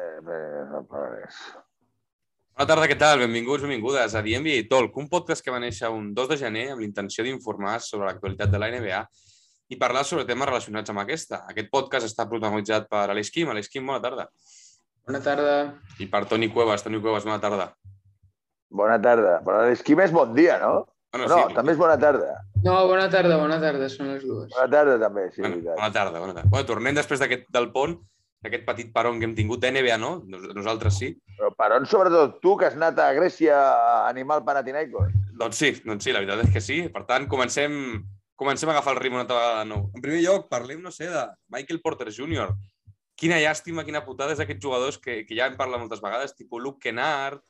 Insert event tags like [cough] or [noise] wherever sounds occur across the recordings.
Eh, eh. Bona tarda, què tal? Benvinguts, benvingudes a The NBA Talk, un podcast que va néixer un 2 de gener amb l'intenció d'informar sobre l'actualitat de la NBA i parlar sobre temes relacionats amb aquesta. Aquest podcast està protagonitzat per Aleix Quim. Aleix Quim, bona tarda. Bona tarda. I per Toni Cuevas. Toni Cuevas, bona tarda. Bona tarda. Però l'esquim és bon dia, no? Bueno, no, sí. també és bona tarda. No, bona tarda, bona tarda, són les dues. Bona tarda, també, sí. Bueno, bona tarda, bona tarda. Bueno, tornem després d'aquest del pont, d'aquest petit peron que hem tingut NBA, no? Nos- Nosaltres sí. Però per on, sobretot, tu, que has anat a Grècia a animar el Panathinaikos? Doncs sí, doncs sí, la veritat és que sí. Per tant, comencem, comencem a agafar el ritme una altra vegada de nou. En primer lloc, parlem, no sé, de Michael Porter Jr. Quina llàstima, quina putada és d'aquests jugadors que, que ja hem parlat moltes vegades, tipus Luke Kennard,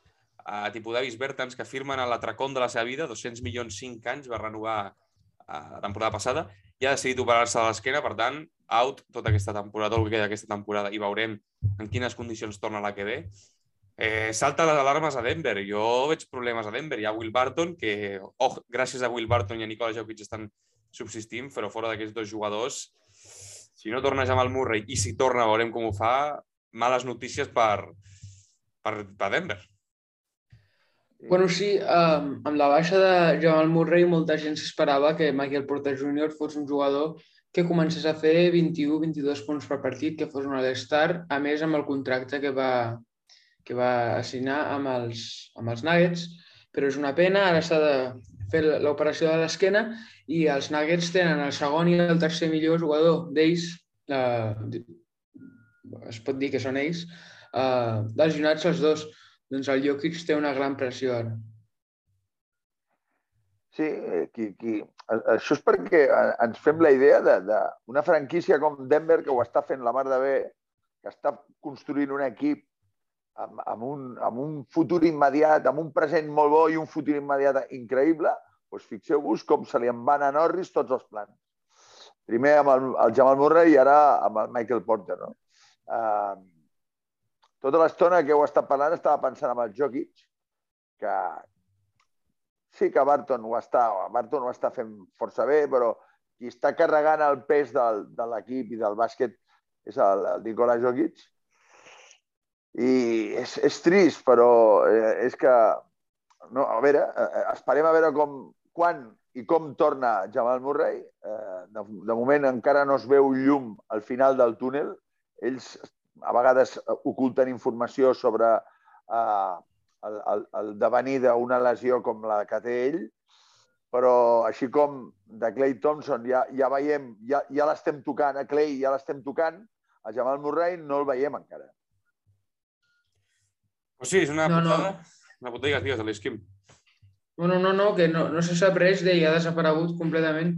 uh, tipus Davis Bertans, que firmen a l'atracón de la seva vida, 200 milions 5 anys, va renovar uh, la temporada passada, i ha decidit operar-se a l'esquena, per tant, out tota aquesta temporada, tot el que queda d'aquesta temporada, i veurem en quines condicions torna la que ve. Eh, salta les alarmes a Denver. Jo veig problemes a Denver. Hi ha Will Barton, que oh, gràcies a Will Barton i a Nikola Jokic estan subsistint, però fora d'aquests dos jugadors, si no torna Jamal Murray i si torna veurem com ho fa, males notícies per, per, per Denver. Bueno, sí, um, amb la baixa de Jamal Murray molta gent s'esperava que Michael Porter Jr. fos un jugador que comencés a fer 21-22 punts per partit, que fos un all-star, a més amb el contracte que va, que va assignar amb els, amb els Nuggets, però és una pena, ara s'ha de fer l'operació de l'esquena i els Nuggets tenen el segon i el tercer millor jugador d'ells, eh, es pot dir que són ells, eh, lesionats els dos. Doncs el Jokic té una gran pressió ara. Sí, eh, qui, qui... això és perquè ens fem la idea d'una franquícia com Denver que ho està fent la mar de bé, que està construint un equip amb, amb, un, amb un futur immediat, amb un present molt bo i un futur immediat increïble, doncs fixeu-vos com se li en van a Norris tots els plans. Primer amb el, el Jamal Murray i ara amb el Michael Porter. No? Uh, tota l'estona que heu estat parlant estava pensant amb el Jokic, que sí que Barton ho està, Barton ho està fent força bé, però qui està carregant el pes del, de l'equip i del bàsquet és el, el Nikola Jokic. I és, és trist, però eh, és que... No, a veure, eh, esperem a veure com, quan i com torna Jamal Murray. Eh, de, de moment encara no es veu llum al final del túnel. Ells a vegades oculten informació sobre eh, el, el, el devenir d'una lesió com la que té ell, però així com de Clay Thompson ja, ja veiem, ja, ja l'estem tocant, a Clay ja l'estem tocant, a Jamal Murray no el veiem encara. Pues sí, és una No, no. putada. Una putada, digues, digues, Aleix Quim. Bueno, no, no, que no, no se sap res d'ell, ha desaparegut completament.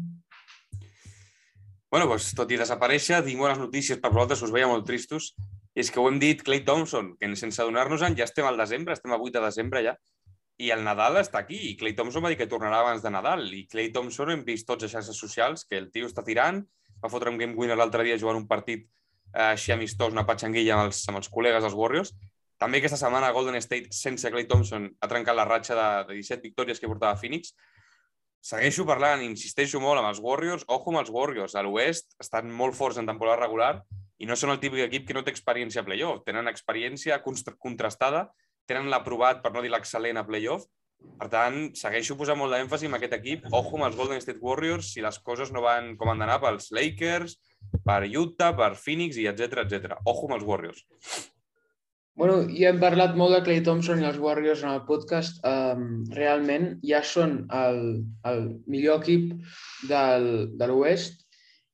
Bueno, doncs, tot i desaparèixer, tinc bones notícies per vosaltres, us veia molt tristos. I és que ho hem dit, Clay Thompson, que sense adonar-nos-en ja estem al desembre, estem a 8 de desembre ja, i el Nadal està aquí. I Clay Thompson va dir que tornarà abans de Nadal. I Clay Thompson hem vist tots a xarxes socials que el tio està tirant, va fotre un game winner l'altre dia jugant un partit eh, així amistós, una patxanguilla amb els, amb els col·legues dels Warriors. També aquesta setmana Golden State, sense Clay Thompson, ha trencat la ratxa de, de 17 victòries que portava Phoenix. Segueixo parlant, insisteixo molt amb els Warriors. Ojo amb els Warriors. A l'oest estan molt forts en temporada regular i no són el típic equip que no té experiència a playoff. Tenen experiència contrastada, tenen l'aprovat, per no dir l'excel·lent, a playoff. Per tant, segueixo posant molt d'èmfasi en aquest equip. Ojo amb els Golden State Warriors si les coses no van com han d'anar pels Lakers, per Utah, per Phoenix i etc etc. Ojo amb els Warriors. Bueno, ja hem parlat molt de Clay Thompson i els Warriors en el podcast. Um, realment ja són el, el millor equip del, de l'Oest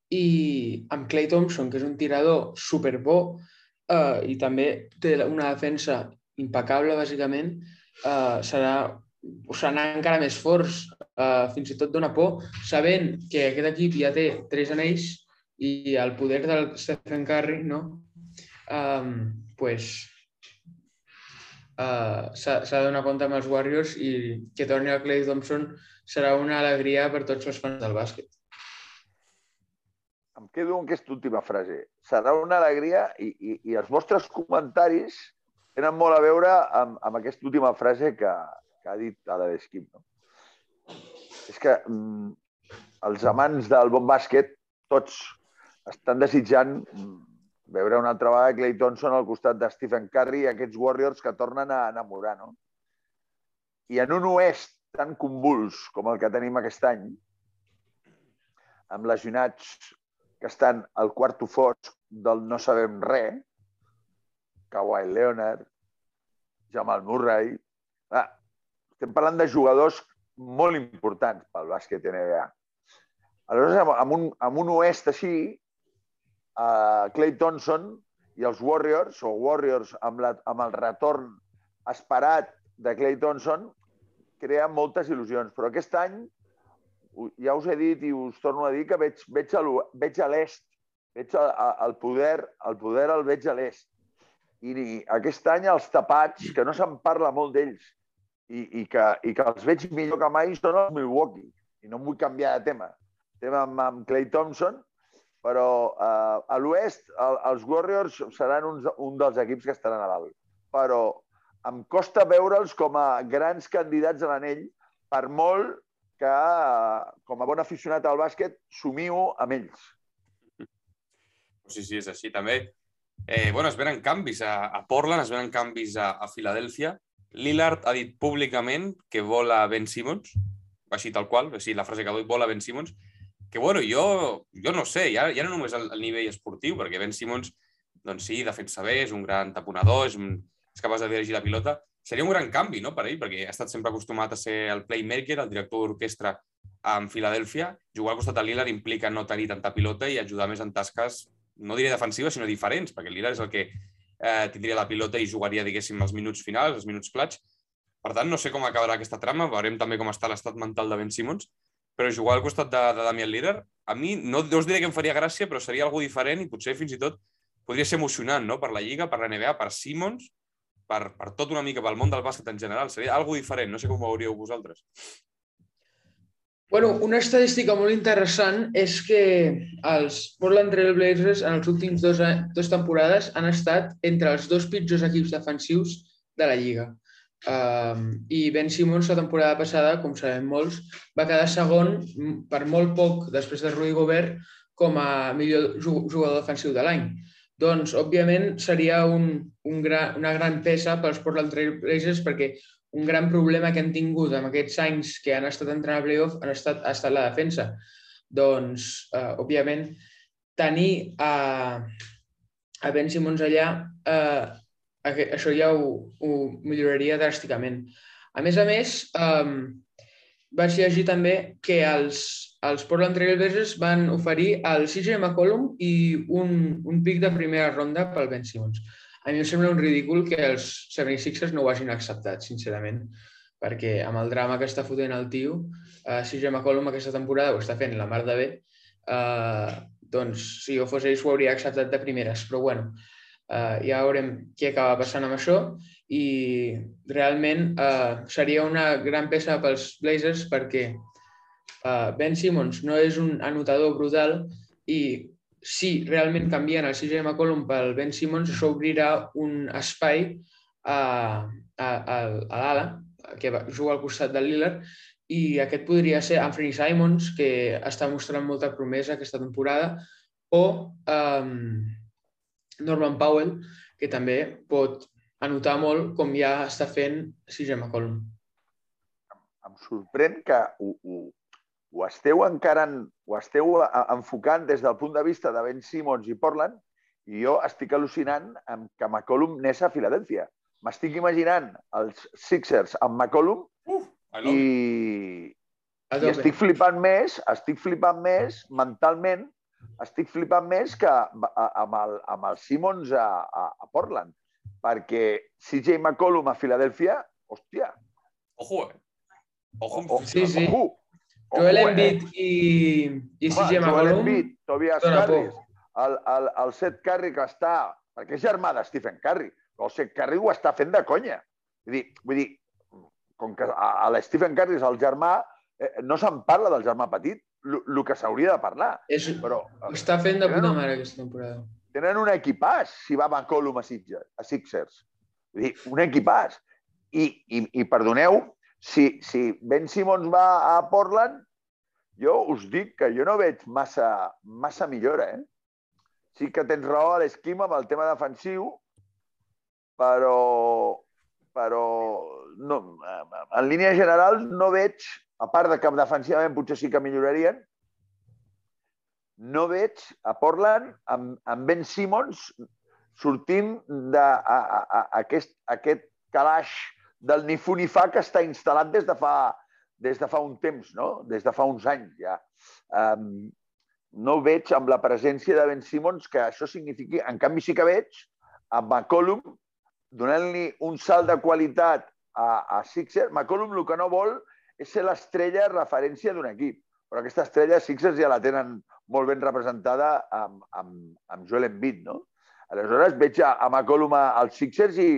i amb Clay Thompson, que és un tirador superbo uh, i també té una defensa impecable, bàsicament, uh, serà, serà encara més forts, uh, fins i tot dona por, sabent que aquest equip ja té tres anells i el poder del Stephen Curry, no? Um, pues, uh, s'ha de donar compte amb els Warriors i que torni el Clay Thompson serà una alegria per tots els fans del bàsquet. Em quedo amb aquesta última frase. Serà una alegria i, i, i els vostres comentaris tenen molt a veure amb, amb aquesta última frase que, que ha dit ara l'Esquim. No? És que mm, els amants del bon bàsquet, tots estan desitjant mm, veure una altra vegada Clay Thompson al costat de Stephen Curry i aquests Warriors que tornen a enamorar, no? I en un oest tan convuls com el que tenim aquest any, amb lesionats que estan al quarto fosc del no sabem res, Kawhi Leonard, Jamal Murray... Ah, estem parlant de jugadors molt importants pel bàsquet NBA. Aleshores, amb un, amb un oest així, uh, Clay Thompson i els Warriors, o Warriors amb, la, amb el retorn esperat de Clay Thompson, crea moltes il·lusions. Però aquest any, ja us he dit i us torno a dir que veig, veig, a, veig a l'est, veig a, a, el poder, el poder el veig a l'est. I, I aquest any els tapats, que no se'n parla molt d'ells, i, i, que, i que els veig millor que mai, són els Milwaukee. I no em vull canviar de tema. Estem amb, amb Clay Thompson, però eh, a l'oest el, els Warriors seran uns, un dels equips que estaran a dalt. Però em costa veure'ls com a grans candidats a l'anell, per molt que, com a bon aficionat al bàsquet, somio amb ells. Sí, sí, és així. També Eh, bueno, es venen canvis a, a Portland, es venen canvis a, a Filadèlfia. Lillard ha dit públicament que vol a Ben Simmons, així tal qual, així la frase que vull, vol a Ben Simmons, que bueno, jo, jo no sé, ja, ja no només el, el nivell esportiu, perquè Ben Simmons, doncs sí, defensa bé, és un gran taponador, és, un, és capaç de dirigir la pilota, seria un gran canvi no, per ell, perquè ha estat sempre acostumat a ser el playmaker, el director d'orquestra en Filadèlfia. Jugar al costat de Lillard implica no tenir tanta pilota i ajudar més en tasques no diré defensives, sinó diferents, perquè Lillard és el que eh, tindria la pilota i jugaria, diguéssim, els minuts finals, els minuts clutch. Per tant, no sé com acabarà aquesta trama, veurem també com està l'estat mental de Ben Simmons, però jugar al costat de, de Damian Lillard, a mi no, no us diré que em faria gràcia, però seria algo diferent i potser fins i tot podria ser emocionant no? per la Lliga, per la NBA, per Simmons, per, per tot una mica pel món del bàsquet en general. Seria algo diferent, no sé com ho veuríeu vosaltres. Bueno, una estadística molt interessant és que els Portland Trail Blazers en els últims dos, dos temporades han estat entre els dos pitjors equips defensius de la Lliga. Um, I Ben Simmons la temporada passada, com sabem molts, va quedar segon per molt poc després de Rudy Gobert com a millor jugador defensiu de l'any. Doncs, òbviament, seria un, un gran, una gran peça pels Portland Trail Blazers perquè un gran problema que han tingut en aquests anys que han estat entrant a playoff han estat, ha estat la defensa. Doncs, eh, òbviament, tenir a, a Ben Simons allà, eh, això ja ho, ho milloraria dràsticament. A més a més, eh, vaig llegir també que els, els Portland Trailblazers van oferir el CJ McCollum i un, un pic de primera ronda pel Ben Simmons. A mi em sembla un ridícul que els 76ers no ho hagin acceptat, sincerament, perquè amb el drama que està fotent el tio, si ja McCollum aquesta temporada ho està fent la mar de bé, uh, doncs si jo fos ells ho hauria acceptat de primeres, però bueno, uh, ja veurem què acaba passant amb això i realment uh, seria una gran peça pels Blazers perquè uh, Ben Simmons no és un anotador brutal i si realment canvien el CJ McCollum pel Ben Simmons, això obrirà un espai a, a, a, a l'ala, que juga al costat del Lillard, i aquest podria ser Anthony Simons, que està mostrant molta promesa aquesta temporada, o um, Norman Powell, que també pot anotar molt, com ja està fent CJ McCollum. Em sorprèn que ho, ho, ho esteu encarant, ho esteu enfocant des del punt de vista de Ben Simmons i Portland i jo estic al·lucinant amb que McCollum n'és a Filadèlfia. M'estic imaginant els Sixers amb McCollum Uf, i, i estic flipant més, estic flipant més mentalment, estic flipant més que amb el, amb el Simmons a, a, a Portland. Perquè CJ McCollum a Filadèlfia, hòstia. Ojo, eh? Ojo, sí, sí. Ojo. Joel? Embiid i, i CJ McCollum... Joel Embiid, Tobias Harris, el, el, el Seth Curry que està... Perquè és germà de Stephen Curry, però el Seth Curry ho està fent de conya. Vull dir, vull dir com que a, a l'Stephen Curry és el germà, eh, no se'n parla del germà petit, el que s'hauria de parlar. És, però, ho està fent de puta mare aquesta temporada. Tenen un equipàs, si va McCollum a, Sitges, a Sixers. Vull dir, un equipàs. I, i, i perdoneu, si, si Ben Simmons va a Portland, jo us dic que jo no veig massa, massa millora, eh? sí que tens raó a l'esquima amb el tema defensiu, però, però no, en línia general no veig, a part de que defensivament potser sí que millorarien, no veig a Portland amb, amb Ben Simmons sortint d'aquest aquest calaix del ni fu ni fa que està instal·lat des de fa, des de fa un temps, no? des de fa uns anys ja. Um, no veig amb la presència de Ben Simmons que això signifiqui... En canvi, sí que veig a McCollum donant-li un salt de qualitat a, a Sixers. McCollum el que no vol és ser l'estrella referència d'un equip. Però aquesta estrella Sixers ja la tenen molt ben representada amb, amb, amb Joel Embiid, no? Aleshores veig a, a McCollum als Sixers i,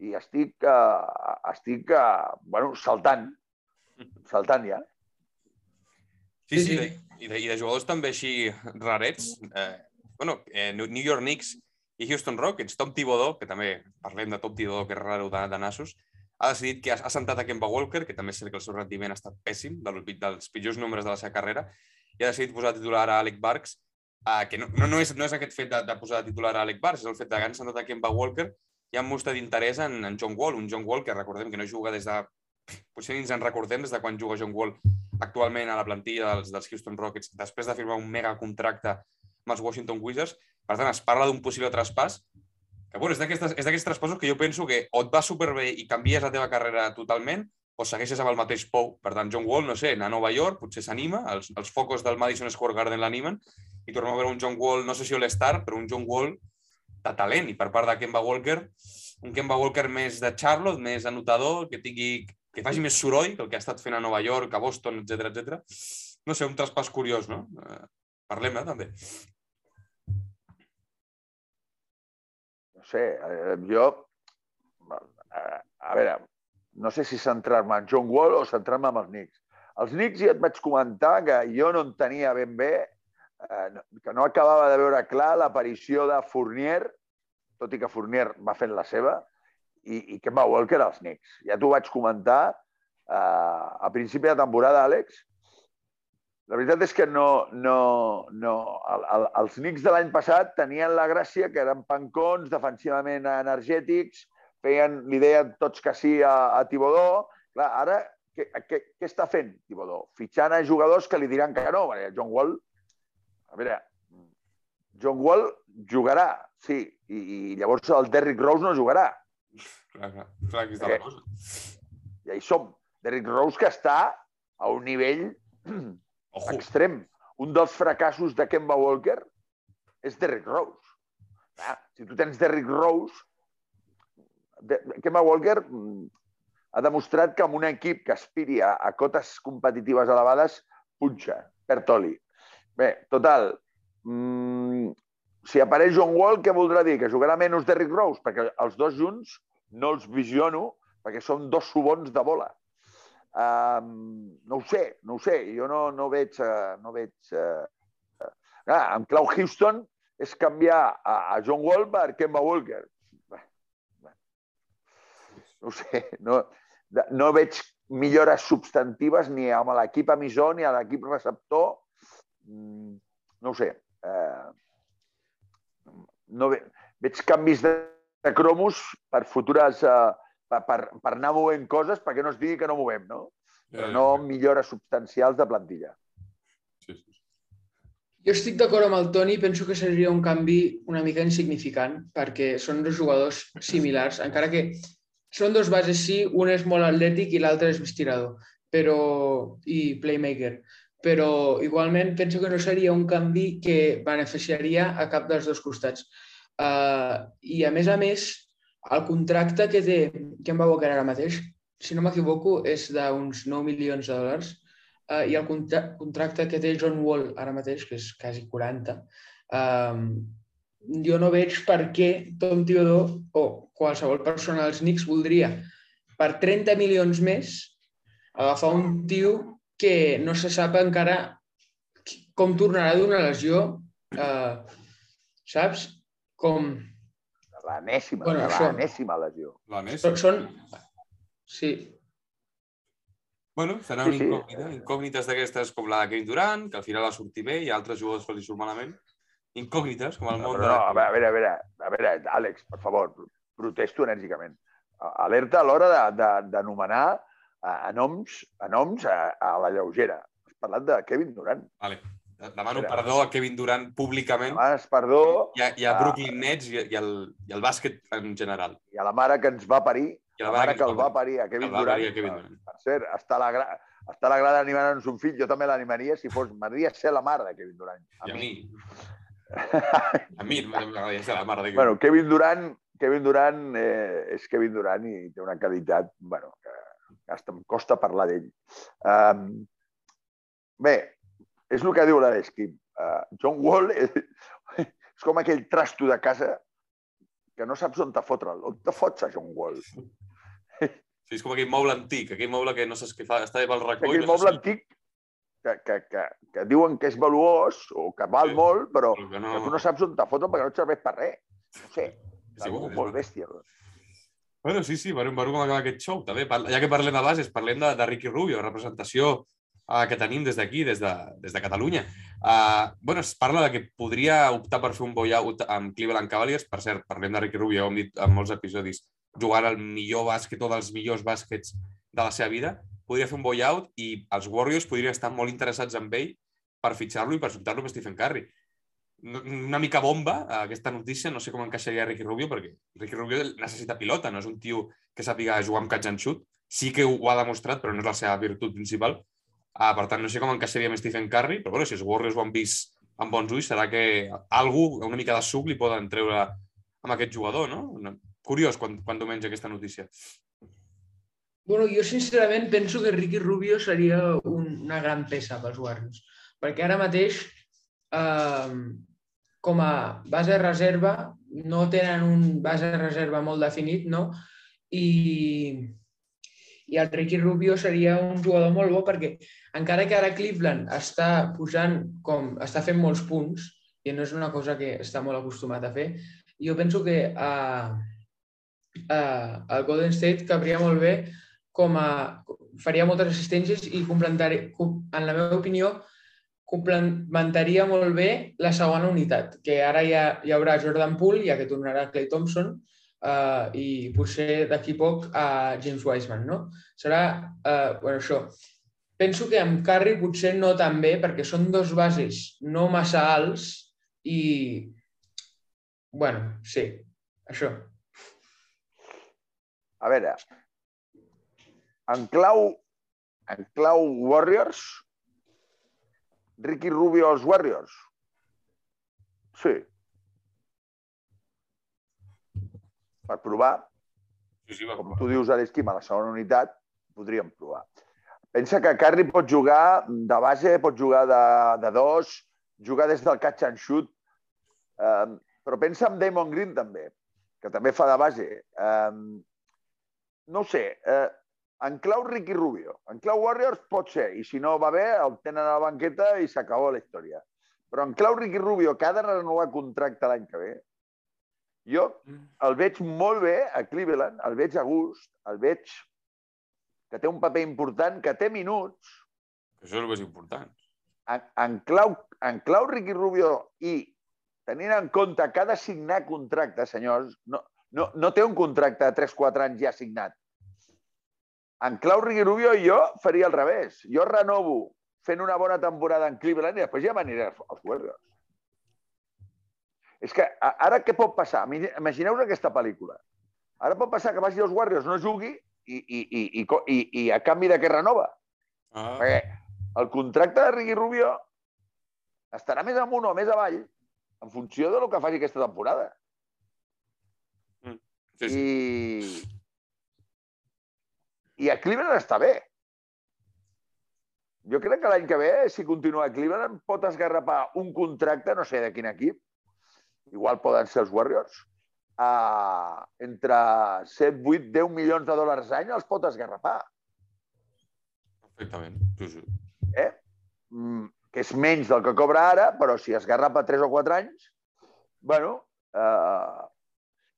i estic, uh, estic uh, bueno, saltant, saltant ja. Sí, sí, I, de, i de jugadors també així rarets. Eh, bueno, eh, New York Knicks i Houston Rockets, Tom Thibodeau, que també parlem de Tom Thibodeau, que és raro de, de nassos, ha decidit que ha, ha sentat a Kemba Walker, que també és cert que el seu rendiment ha estat pèssim, del, dels pitjors números de la seva carrera, i ha decidit posar titular a Alec Barks, uh, que no, no, no, és, no és aquest fet de, de posar titular a Alec Barks, és el fet de que han sentat a Kemba Walker i han mostrat interès en, en John Wall, un John Wall que recordem que no juga des de... Potser ni ens en recordem des de quan juga John Wall actualment a la plantilla dels, dels Houston Rockets, després de firmar un mega contracte amb els Washington Wizards. Per tant, es parla d'un possible traspàs que bueno, és d'aquests traspassos que jo penso que o et va superbé i canvies la teva carrera totalment o segueixes amb el mateix pou. Per tant, John Wall, no sé, a Nova York, potser s'anima, els, els focos del Madison Square Garden l'animen i tornem a veure un John Wall, no sé si All-Star, però un John Wall de talent i per part de Kemba Walker, un Kemba Walker més de Charlotte, més anotador, que tingui que faci més soroll que el que ha estat fent a Nova York, a Boston, etc etc. No sé, un traspàs curiós, no? Eh, Parlem-ne, també. No sé, eh, jo... Eh, a veure, no sé si centrar-me en John Wall o centrar-me en els Knicks. Els Knicks ja et vaig comentar que jo no en tenia ben bé, eh, que no acabava de veure clar l'aparició de Fournier, tot i que Fournier va fent la seva, i, i Kemba Walker als Knicks. Ja t'ho vaig comentar eh, a principi de temporada, Àlex, la veritat és que no, no, no. El, el, els Knicks de l'any passat tenien la gràcia que eren pancons, defensivament energètics, feien, li deien tots que sí a, a Tibodó. Clar, ara, què, què, què està fent Tibodó? Fitxant a jugadors que li diran que no. Perquè John Wall, a veure, John Wall jugarà, sí, i, i llavors el Derrick Rose no jugarà. Clar, clar, clar aquí està la cosa. Ja hi som. Derrick Rose que està a un nivell [clears throat] Ojo. extrem. Un dels fracassos de Kemba Walker és Derrick Rose. Ah, si tu tens Derrick Rose, de, Kemba Walker mm, ha demostrat que amb un equip que aspiri a, a cotes competitives elevades, punxa, perd oli. Bé, total, mmm, si apareix John Wall, què voldrà dir? Que jugarà menys Derrick Rose? Perquè els dos junts no els visiono perquè són dos subons de bola. Um, no ho sé, no ho sé. Jo no, no veig... Uh, no veig uh, uh, amb Clau Houston és canviar a, a John Wall per Kemba Walker. No ho sé, no, no veig millores substantives ni amb l'equip emissor ni a l'equip receptor. Mm, no ho sé. Uh, no ve, veig canvis de, de cromos per futures per, per, per anar movent coses perquè no es digui que no movem, no? Però no millores substancials de plantilla. Sí, sí. Jo estic d'acord amb el Toni, penso que seria un canvi una mica insignificant, perquè són dos jugadors similars, encara que són dos bases, sí, un és molt atlètic i l'altre és més tirador però, i playmaker, però igualment penso que no seria un canvi que beneficiaria a cap dels dos costats. Uh, I a més a més, el contracte que té Kemba Walker ara mateix, si no m'equivoco, és d'uns 9 milions de dòlars uh, i el contra contracte que té John Wall ara mateix, que és quasi 40, um, jo no veig per què Tom Thibodeau o qualsevol persona dels Knicks voldria per 30 milions més agafar un tio que no se sap encara com tornarà d'una lesió, uh, saps? Com, L'anèsima, bueno, l'anèsima lesió. L'anèsima. Són... Sí. Bueno, serà una sí, incògnita. Sí. Incògnites d'aquestes com la de Kevin Durant, que al final va sortir bé, i altres jugadors que li surt malament. incògnites, com el No, món però no, a veure, a veure, a veure, a veure, Àlex, per favor, protesto enèrgicament. Alerta a l'hora de- de- d'anomenar a, a noms, a, noms a, a la lleugera. Has parlat de Kevin Durant. Vale. Demano Espera. perdó a Kevin Durant públicament Demanes perdó i a, i a. Brooklyn Nets i, i, el, i el bàsquet en general. i a la mare que ens va parir, I a la mare que el va parir a Que Kevin el Durant. a Kevin Durant. Per cert, està a la, gra... està a la grada animant un fill, jo també l'animaria si fos... M'agradaria ser la mare de Kevin Durant. I a mi. [laughs] A mi m'agradaria ser la mare de Kevin bueno, Kevin Durant, Kevin Durant eh, és Kevin Durant i té una qualitat bueno, que, que hasta em costa parlar d'ell. Um, bé, és el que diu l'Esquim. Uh, John Wall [laughs] és, és com aquell trasto de casa que no saps on te fotre'l. On te fots a John Wall? Sí, és com aquell moble antic, aquell moble que no saps què fa, està pel racó Aquell no moble saps antic que, que, que, que diuen que és valuós o que val Sí. molt, però si... Que no. no... que tu no saps on te fotre'l perquè no et serveix per res. No sé, Sí, bueno, molt bèstia. Bueno, sí, sí, veurem, veurem com acaba aquest show. També, ja que parlem de bases, parlem de, de Ricky Rubio, representació uh, que tenim des d'aquí, des, de, des de Catalunya. Uh, bueno, es parla de que podria optar per fer un buyout amb Cleveland Cavaliers. Per cert, parlem de Ricky Rubio, hem dit en molts episodis, jugant al millor bàsquet o dels millors bàsquets de la seva vida. Podria fer un buyout i els Warriors podrien estar molt interessats en ell per fitxar-lo i per subtar-lo per Stephen Curry una mica bomba eh, aquesta notícia, no sé com encaixaria Ricky Rubio, perquè Ricky Rubio necessita pilota, no és un tio que sàpiga jugar amb catch and shoot. Sí que ho ha demostrat, però no és la seva virtut principal. Uh, per tant, no sé com encaixaria amb Stephen Curry, però bueno, si els Warriors ho han vist amb bons ulls, serà que algú, una mica de suc, li poden treure amb aquest jugador, no? Curiós quan, quan menja aquesta notícia. Bueno, jo sincerament penso que Ricky Rubio seria un, una gran peça pels Warriors, perquè ara mateix, eh, com a base reserva, no tenen un base reserva molt definit, no? I, i el Ricky Rubio seria un jugador molt bo perquè encara que ara Cleveland està pujant com està fent molts punts i no és una cosa que està molt acostumat a fer, jo penso que uh, uh, el Golden State cabria molt bé com a faria moltes assistències i complementaria, com- en la meva opinió, complementaria molt bé la segona unitat, que ara ha, hi haurà Jordan Poole, ja que tornarà Clay Thompson, uh, i potser d'aquí poc a James Wiseman, no? Serà, uh, bueno, això. Penso que amb Curry potser no tan bé, perquè són dos bases no massa alts i, bueno, sí, això. A veure, en clau, en clau Warriors, Ricky Rubio als Warriors? Sí. Per provar, Sí, sí, com tu dius a l'esquim, a la segona unitat, podríem provar. Pensa que Curry pot jugar de base, pot jugar de, de dos, jugar des del catch and shoot, um, però pensa en Damon Green també, que també fa de base. Um, no sé, uh, en clau Ricky Rubio, en clau Warriors pot ser, i si no va bé, el tenen a la banqueta i s'acabó la història. Però en clau Ricky Rubio, que ha de renovar contracte l'any que ve, jo el veig molt bé a Cleveland, el veig a gust, el veig que té un paper important, que té minuts, Això és el més important. en, en, clau, en clau Ricky Rubio i tenint en compte que ha de signar contracte, senyors, no, no, no té un contracte de 3-4 anys ja signat. En clau Ricky Rubio jo faria al revés. Jo renovo fent una bona temporada en Cleveland i després ja m'aniré als Warriors. És que ara què pot passar? Imagi- Imagineu-vos aquesta pel·lícula. Ara pot passar que vagi als Warriors, no jugui i, i, i, i, i, i a canvi de què renova. Ah, Perquè el contracte de Ricky Rubio estarà més amunt o més avall en funció de lo que faci aquesta temporada. sí, sí. I... I a Cleveland està bé. Jo crec que l'any que ve, si continua a Cleveland, pot esgarrapar un contracte, no sé de quin equip, igual poden ser els Warriors, a, entre 7, 8, 10 milions de dòlars l'any els pot esgarrapar. Perfectament. Sí, sí. eh? Mm, que és menys del que cobra ara, però si es garrapa 3 o 4 anys, bueno, eh,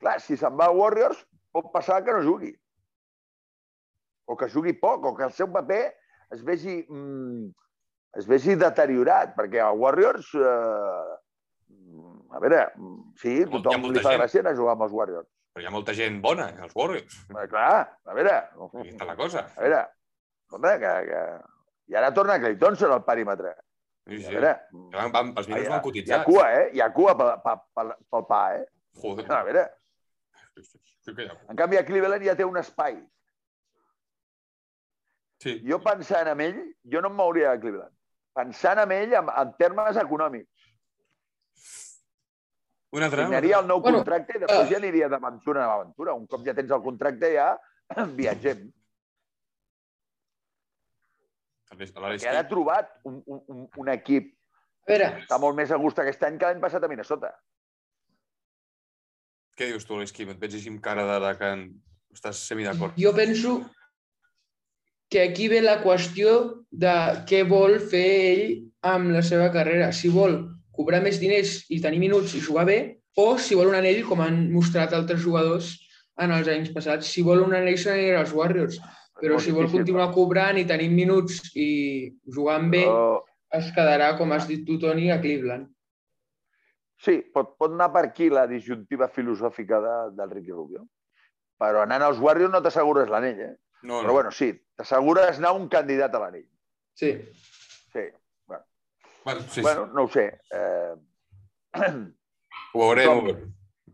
clar, si se'n va a Warriors, pot passar que no jugui. O que jugui poc, o que el seu paper es vegi, mm, es vegi deteriorat, perquè a Warriors eh, A veure, sí, tothom li fa gent. gràcia anar a jugar amb els Warriors. Però hi ha molta gent bona, eh, els Warriors. Però, clar, a veure... Aquí està la cosa. A veure, escolta, que, que... I ara torna Clay Thompson al perímetre. Sí, A sí. veure, Van, van, els minuts van hi ha cotitzats. cua, eh? Hi ha cua pel, pel, pel, pa, eh? Joder. A veure, en canvi a Cleveland ja té un espai. Sí. Jo pensant en ell, jo no em mouria de Cleveland. Pensant en ell en, en termes econòmics. Un altre? Signaria el nou Bueno, contracte i després eh. ja aniria d'aventura en aventura. Un cop ja tens el contracte ja [clears throat] viatgem. Que ara ha trobat un, un, un, un equip A veure, que està molt més a gust aquest any que l'any passat a Minnesota. Què dius tu, Kim? Et veig així amb cara de, de que en- estàs semi-d'acord. jo penso que aquí ve la qüestió de què vol fer ell amb la seva carrera. Si vol cobrar més diners i tenir minuts i jugar bé, o si vol un anell, com han mostrat altres jugadors en els anys passats. Si vol un anell, s'anirà als Warriors. Però si vol continuar cobrant i tenint minuts i jugant bé, Però, es quedarà, com has dit tu, Toni, a Cleveland. sí, pot, pot anar per aquí la disjuntiva filosòfica de, del Ricky Rubio. Però anant als Warriors no t'assegures l'anell, eh? No, Però no. bueno, sí, t'assegures anar un candidat a l'anell. Sí. Sí. Bueno, sí, Bueno, no ho sé. Eh... Ho veurem. com-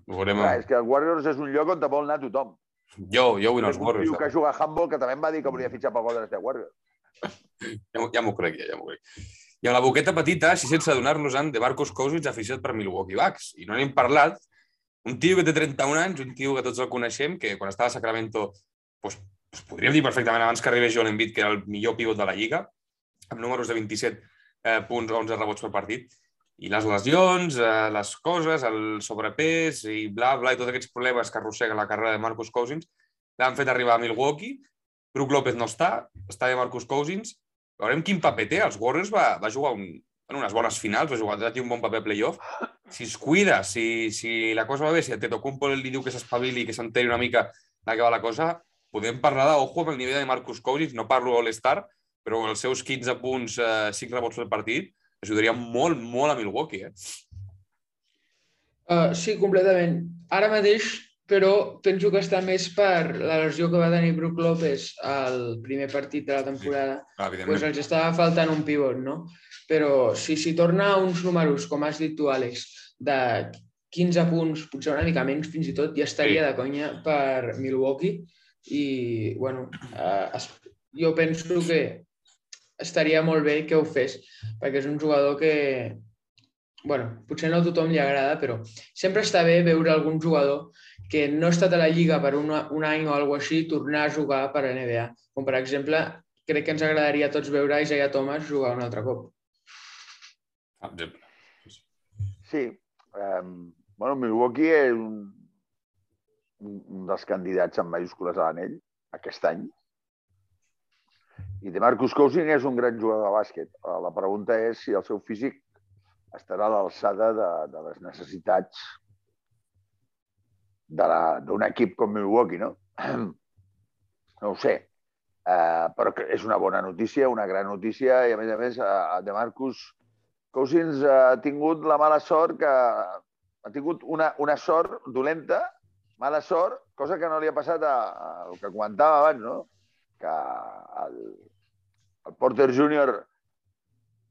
Ho veurem. Clar, és que el Warriors és un lloc on te vol anar tothom. Jo, jo vull anar als un Warriors. tio que juga a handball que també em va dir que volia fitxar pel Golden State Warriors. [laughs] Ja, ja m'ho crec, ja, ja m'ho crec. I amb la boqueta petita, així sense adonar-nos-en, de Marcos Cousins aficionat per Milwaukee Bucks. I no n'hem parlat. Un tio que té 31 anys, un tio que tots el coneixem, que quan estava a Sacramento, doncs, doncs podríem dir perfectament abans que arribés Joel Embiid, que era el millor pivot de la Lliga, amb números de 27 eh, punts, 11 rebots per partit. I les lesions, eh, les coses, el sobrepès i bla, bla, i tots aquests problemes que arrossega la carrera de Marcus Cousins l'han fet arribar a Milwaukee. Brook López no està, està de Marcus Cousins. Veurem quin paper té. Els Warriors va, va jugar un, en unes bones finals, va jugar va un bon paper playoff. Si es cuida, si, si la cosa va bé, si a Tetocumpo li diu que s'espavili, que s'enteri una mica de què va la cosa, podem parlar d'ojo amb el nivell de Marcus Cousins. No parlo All-Star, però els seus 15 punts, eh, 5 rebots per partit, ajudaria molt, molt a Milwaukee. Eh? Uh, sí, completament. Ara mateix, però, penso que està més per la lesió que va tenir Brook López al primer partit de la temporada. Clar, Pues evidentment. els estava faltant un pivot, no? Però si, si torna a uns números, com has dit tu, Àlex, de 15 punts, potser una mica menys fins i tot, ja estaria Sí. de conya per Milwaukee. I, bueno, eh, es, jo penso que estaria molt bé que ho fes, perquè és un jugador que, bueno, potser no a tothom li agrada, però sempre està bé veure algun jugador que no ha estat a la Lliga per una, un any o alguna així tornar a jugar per a NBA. Com per exemple, crec que ens agradaria a tots veure Isaiah Thomas jugar un altre cop. Exemple. Sí. Um, bueno, Milwaukee és un, un, dels candidats amb majúscules a l'anell aquest any. I de Marcus Cousins és un gran jugador de bàsquet. Eh, La pregunta és si el seu físic estarà a l'alçada de, de les necessitats d'un equip com Milwaukee, no? [clears throat] No ho sé. Uh, però és una bona notícia, una gran notícia, i a més a més, uh, de Marcus Cousins ha tingut la mala sort que ha tingut una, una sort dolenta, mala sort, cosa que no li ha passat a, a el que comentava abans, no? que el, el Porter Júnior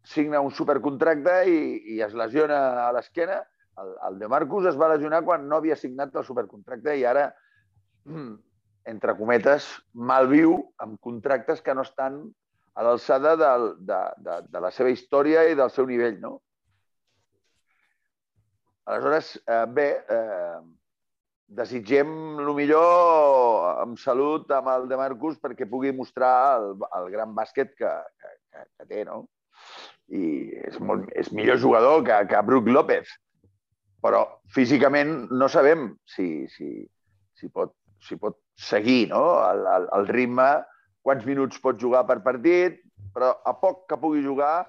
signa un supercontracte i, i es lesiona a l'esquena. El, el de Marcus es va lesionar quan no havia signat el supercontracte i ara, [clears throat] entre cometes, malviu amb contractes que no estan a l'alçada del, de, de, de la seva història i del seu nivell, no? Aleshores, eh, bé, eh, desitgem el millor amb salut amb el de Marcus perquè pugui mostrar el, el gran bàsquet que, que, que, que té, no? I és, molt, és millor jugador que, que Brook López. Però físicament no sabem si, si, si, pot, si pot seguir no? el, el, el ritme, quants minuts pot jugar per partit, però a poc que pugui jugar,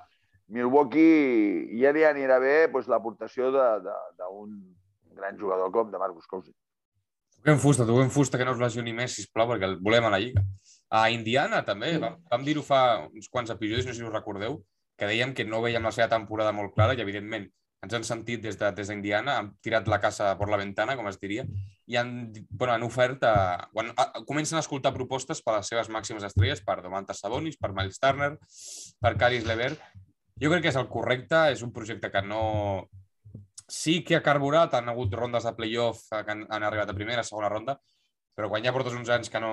Milwaukee ja li anirà bé doncs, l'aportació de- de- d'un gran jugador com de Marcus Cousins. Toquem fusta, toquem fusta que no es lesioni més, sisplau, perquè el volem a la Lliga. A Indiana, també, vam, vam dir-ho fa uns quants episodis, no sé si us recordeu, que dèiem que no veiem la seva temporada molt clara i, evidentment, ens han sentit des d'Indiana, de, han tirat la casa per la ventana, com es diria, i han, bueno, han ofert, a, bueno, a, comencen a escoltar propostes per a les seves màximes estrelles, per Domantas Sabonis, per Miles Turner, per Caris Levert. Jo crec que és el correcte, és un projecte que no... Sí que ha carburat, han hagut rondes de playoff que han, han arribat a primera, segona ronda, però quan ja portes uns anys que no,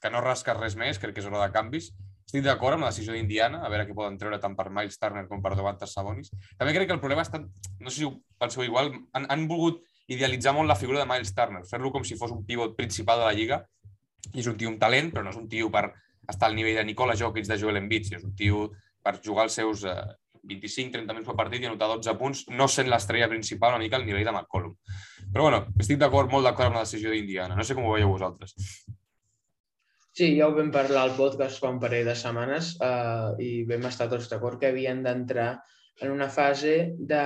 que no rasques res més, crec que és hora de canvis, estic d'acord amb la decisió d'Indiana, a veure què poden treure tant per Miles Turner com per Domantas Sabonis. També crec que el problema ha estat, no sé si ho penseu igual, han, han volgut idealitzar molt la figura de Miles Turner, fer-lo com si fos un pivot principal de la lliga, i és un tio un talent, però no és un tio per estar al nivell de Nicola Jokic de Joel Embiid, és un tio per jugar els seus eh, 25-30 minuts per partit i anotar 12 punts, no sent l'estrella principal una mica al nivell de McCollum. Però bueno, estic d'acord, molt d'acord amb la decisió d'Indiana. No sé com ho veieu vosaltres. Sí, ja ho vam parlar al podcast fa un parell de setmanes eh, i vam estar tots d'acord que havien d'entrar en una fase de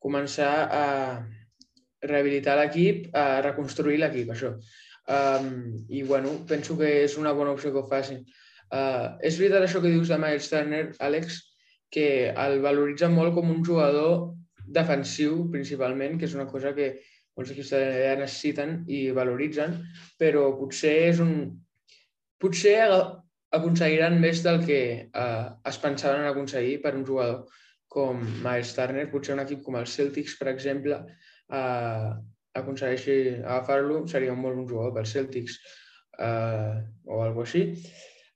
començar a rehabilitar l'equip, a reconstruir l'equip, això. Um, I, bueno, penso que és una bona opció que ho facin. Uh, és veritat això que dius de Miles Turner, Àlex, que el valoritza molt com un jugador defensiu, principalment, que és una cosa que molts equips de la necessiten i valoritzen, però potser és un... Potser aconseguiran més del que eh, es pensaven aconseguir per un jugador com Miles Turner. Potser un equip com el Celtics, per exemple, eh, aconsegueixi agafar-lo, seria un molt bon jugador pel Celtics eh, o alguna així.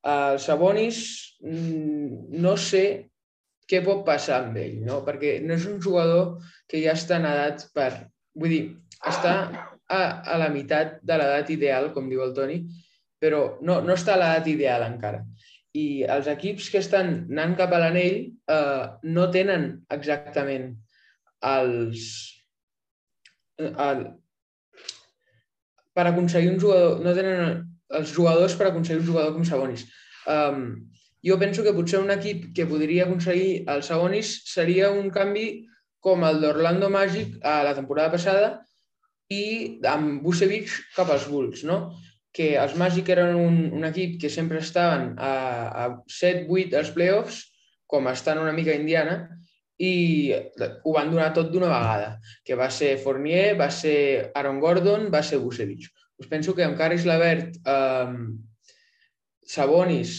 El Sabonis, mm, no sé què pot passar amb ell, no? perquè no és un jugador que ja està en edat per... Vull dir, està a, a la meitat de l'edat ideal, com diu el Toni, però no, no està a l'edat ideal encara. I els equips que estan anant cap a l'anell eh, no tenen exactament els... El, per aconseguir un jugador, no tenen els jugadors per aconseguir un jugador com Sabonis. Um, jo penso que potser un equip que podria aconseguir el Sabonis seria un canvi com el d'Orlando Magic a la temporada passada, i amb Vucevic cap als Bulls, no? que els Magic eren un, un equip que sempre estaven a, a 7-8 als playoffs, com estan una mica Indiana, i ho van donar tot d'una vegada, que va ser Fournier, va ser Aaron Gordon, va ser Vucevic. Us penso que amb Caris Lavert, eh, Sabonis,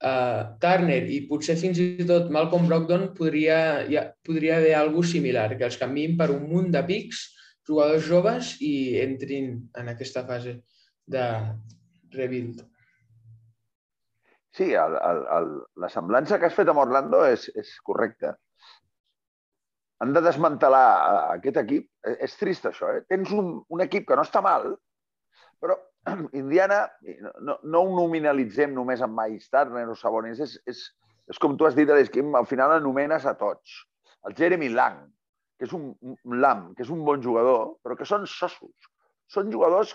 eh, Turner i potser fins i tot Malcolm Brogdon podria, ja, podria haver alguna similar, que els canviïn per un munt de pics jugadors joves i entrin en aquesta fase de rebuild. Sí, el, el, el, la semblança que has fet amb Orlando és, és correcta. Han de desmantelar aquest equip. És trist, això. Eh? Tens un, un equip que no està mal, però [clears throat] Indiana, no, no ho nominalitzem només amb Miles Turner o Sabonis, és, és, és com tu has dit, Alex, al final anomenes a tots. El Jeremy Lang, que és un, un lam, que és un bon jugador, però que són sossos. Són jugadors,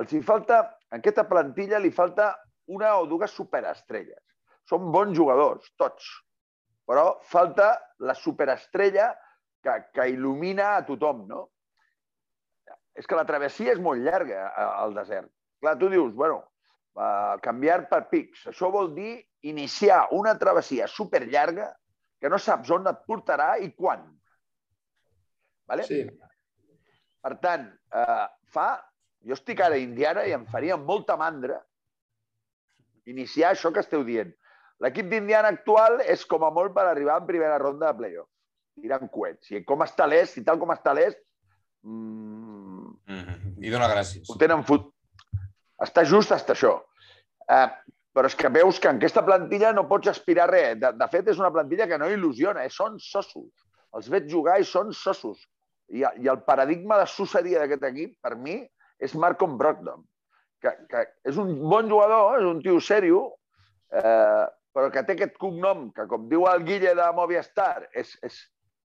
els hi falta, en aquesta plantilla li falta una o dues superestrelles. Són bons jugadors, tots, però falta la superestrella que, que il·lumina a tothom, no? És que la travessia és molt llarga al desert. Clar, tu dius, bueno, uh, canviar per pics. Això vol dir iniciar una travessia superllarga que no saps on et portarà i quan. Vale? Sí. Per tant, eh, fa... Jo estic ara a Indiana i em faria molta mandra iniciar això que esteu dient. L'equip d'Indiana actual és com a molt per arribar en primera ronda de playoff. Tirant coets. I com està l'est, i tal com està l'est... Mmm... I dona gràcies. Ho tenen fut... Està just hasta això. Eh, però és que veus que en aquesta plantilla no pots aspirar res. De, de fet, és una plantilla que no il·lusiona, eh? són sossos. Els veig jugar i són sossos. I, i el paradigma de sucedia d'aquest equip, per mi, és Marcom Brogdon, que, que és un bon jugador, és un tio sèrio, eh, però que té aquest cognom que, com diu el Guille de Movistar, és, és,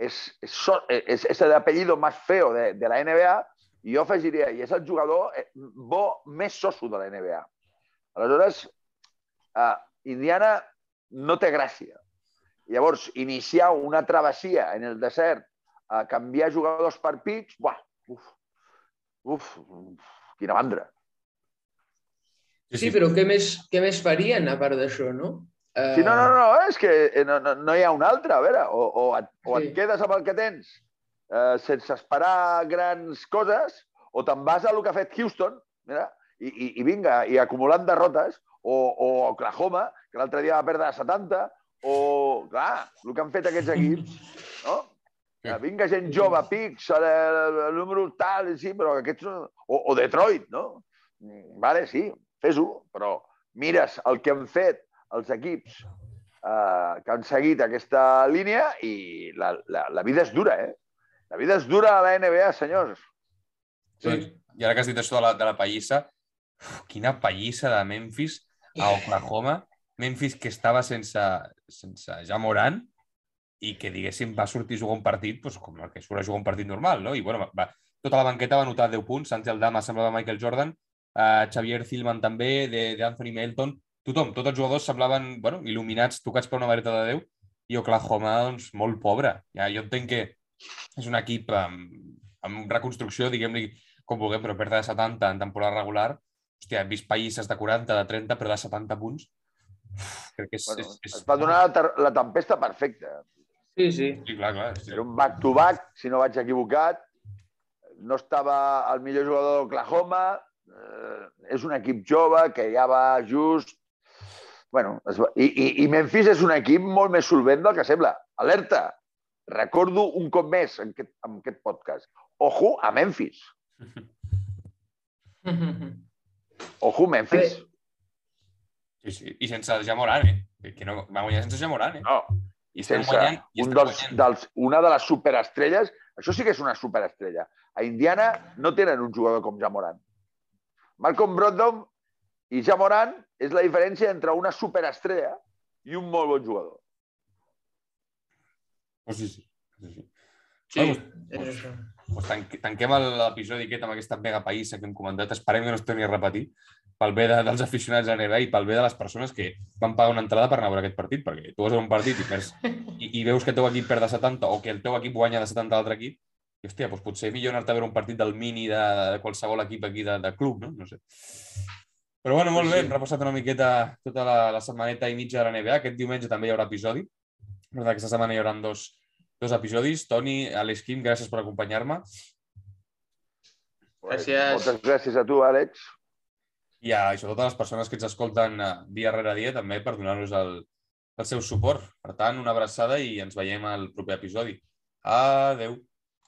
és, és, és, és l'apellido més feo de, de la NBA, i jo afegiria, i és el jugador eh, bo més soso de la NBA. Aleshores, eh, Indiana no té gràcia. Llavors, iniciar una travessia en el desert a canviar jugadors per pics, buah, uf, uf, uf, quina mandra. Sí, sí, però què més, què més farien a part d'això, no? Uh, Sí, no, no, no, és que eh, no, no, no hi ha un altre, a veure, o, o, et, o et Sí. quedes amb el que tens eh, sense esperar grans coses, o te'n vas a el que ha fet Houston, mira, i, i, i vinga, i acumulant derrotes, o, o Oklahoma, que l'altre dia va perdre de 70, o, clar, el que han fet aquests equips, no? Que vinga gent jove, Pix, el, el, el número tal, sí, però aquests. O, o Detroit, no? Vale, sí, fes-ho, però mires el que han fet els equips eh, que han seguit aquesta línia i la, la, la vida és dura, eh? La vida és dura a la NBA, senyors. Sí. I ara que has dit això de la, de la pallissa, uf, quina pallissa de Memphis a Oklahoma. Memphis que estava sense, sense ja Morant i que, diguéssim, va sortir a jugar un partit doncs, com el que surt a jugar un partit normal, no? I, bueno, va, tota la banqueta va anotar 10 punts. Santi Aldama semblava Michael Jordan, uh, Xavier Thielman també, de, de Anthony Melton. Tothom, tots els jugadors semblaven bueno, il·luminats, tocats per una vareta de Déu, i Oklahoma, doncs, molt pobre. Ja, jo entenc que és un equip amb, amb reconstrucció, diguem-li com vulguem, però perdre de 70 en temporada regular, hòstia, hem vist païsses de 40, de 30, però de 70 punts, uf, crec que és... Bueno, és, és... es va donar la, la tempesta perfecta. Sí, sí. Sí, clar, clar. Sí. Era un back-to-back, si no vaig equivocat. No estava el millor jugador d'Oklahoma. Eh, és un equip jove que ja va just... Bueno, es va... I, i, I Memphis és un equip molt més solvent del que sembla. Alerta! Recordo un cop més en aquest, en aquest podcast. Ojo a Memphis. [laughs] Ojo Memphis. Sí, sí. I sense el Jamoran, eh? Que no, va guanyar sense Jamoran, eh? No, I sense guanyant. I un dels, guanyant. dels, una de les superestrelles. Això sí que és una superestrella. A Indiana no tenen un jugador com Jamoran. Malcolm Brogdon i Jamoran és la diferència entre una superestrella i un molt bon jugador. Pues sí, sí. sí, sí. Sí, Bueno. Pues tanque, tanquem l'episodi aquest amb aquesta mega païssa que hem comentat. Esperem que no es torni a repetir pel bé de, dels aficionats a NBA i pel bé de les persones que van pagar una entrada per anar a veure aquest partit, perquè tu vas a un partit i, perds, i, i veus que el teu equip perd de 70 o que el teu equip guanya de 70 a l'altre equip, i hòstia, doncs potser millor anar-te a veure un partit del mini de, de qualsevol equip aquí de, de club, no? No sé. Però bueno, molt Sí, bé, hem repassat una miqueta tota la, la setmaneta i mitja de la NBA. Aquest diumenge també hi haurà episodi. Per aquesta setmana hi haurà dos, dos episodis. Toni, Alex Kim, gràcies per acompanyar-me. Gràcies. Moltes gràcies a tu, Àlex. I a, i sobretot a les persones que ens escolten eh, dia rere dia també per donar-nos el, el seu suport. Per tant, una abraçada i ens veiem al proper episodi. Adeu.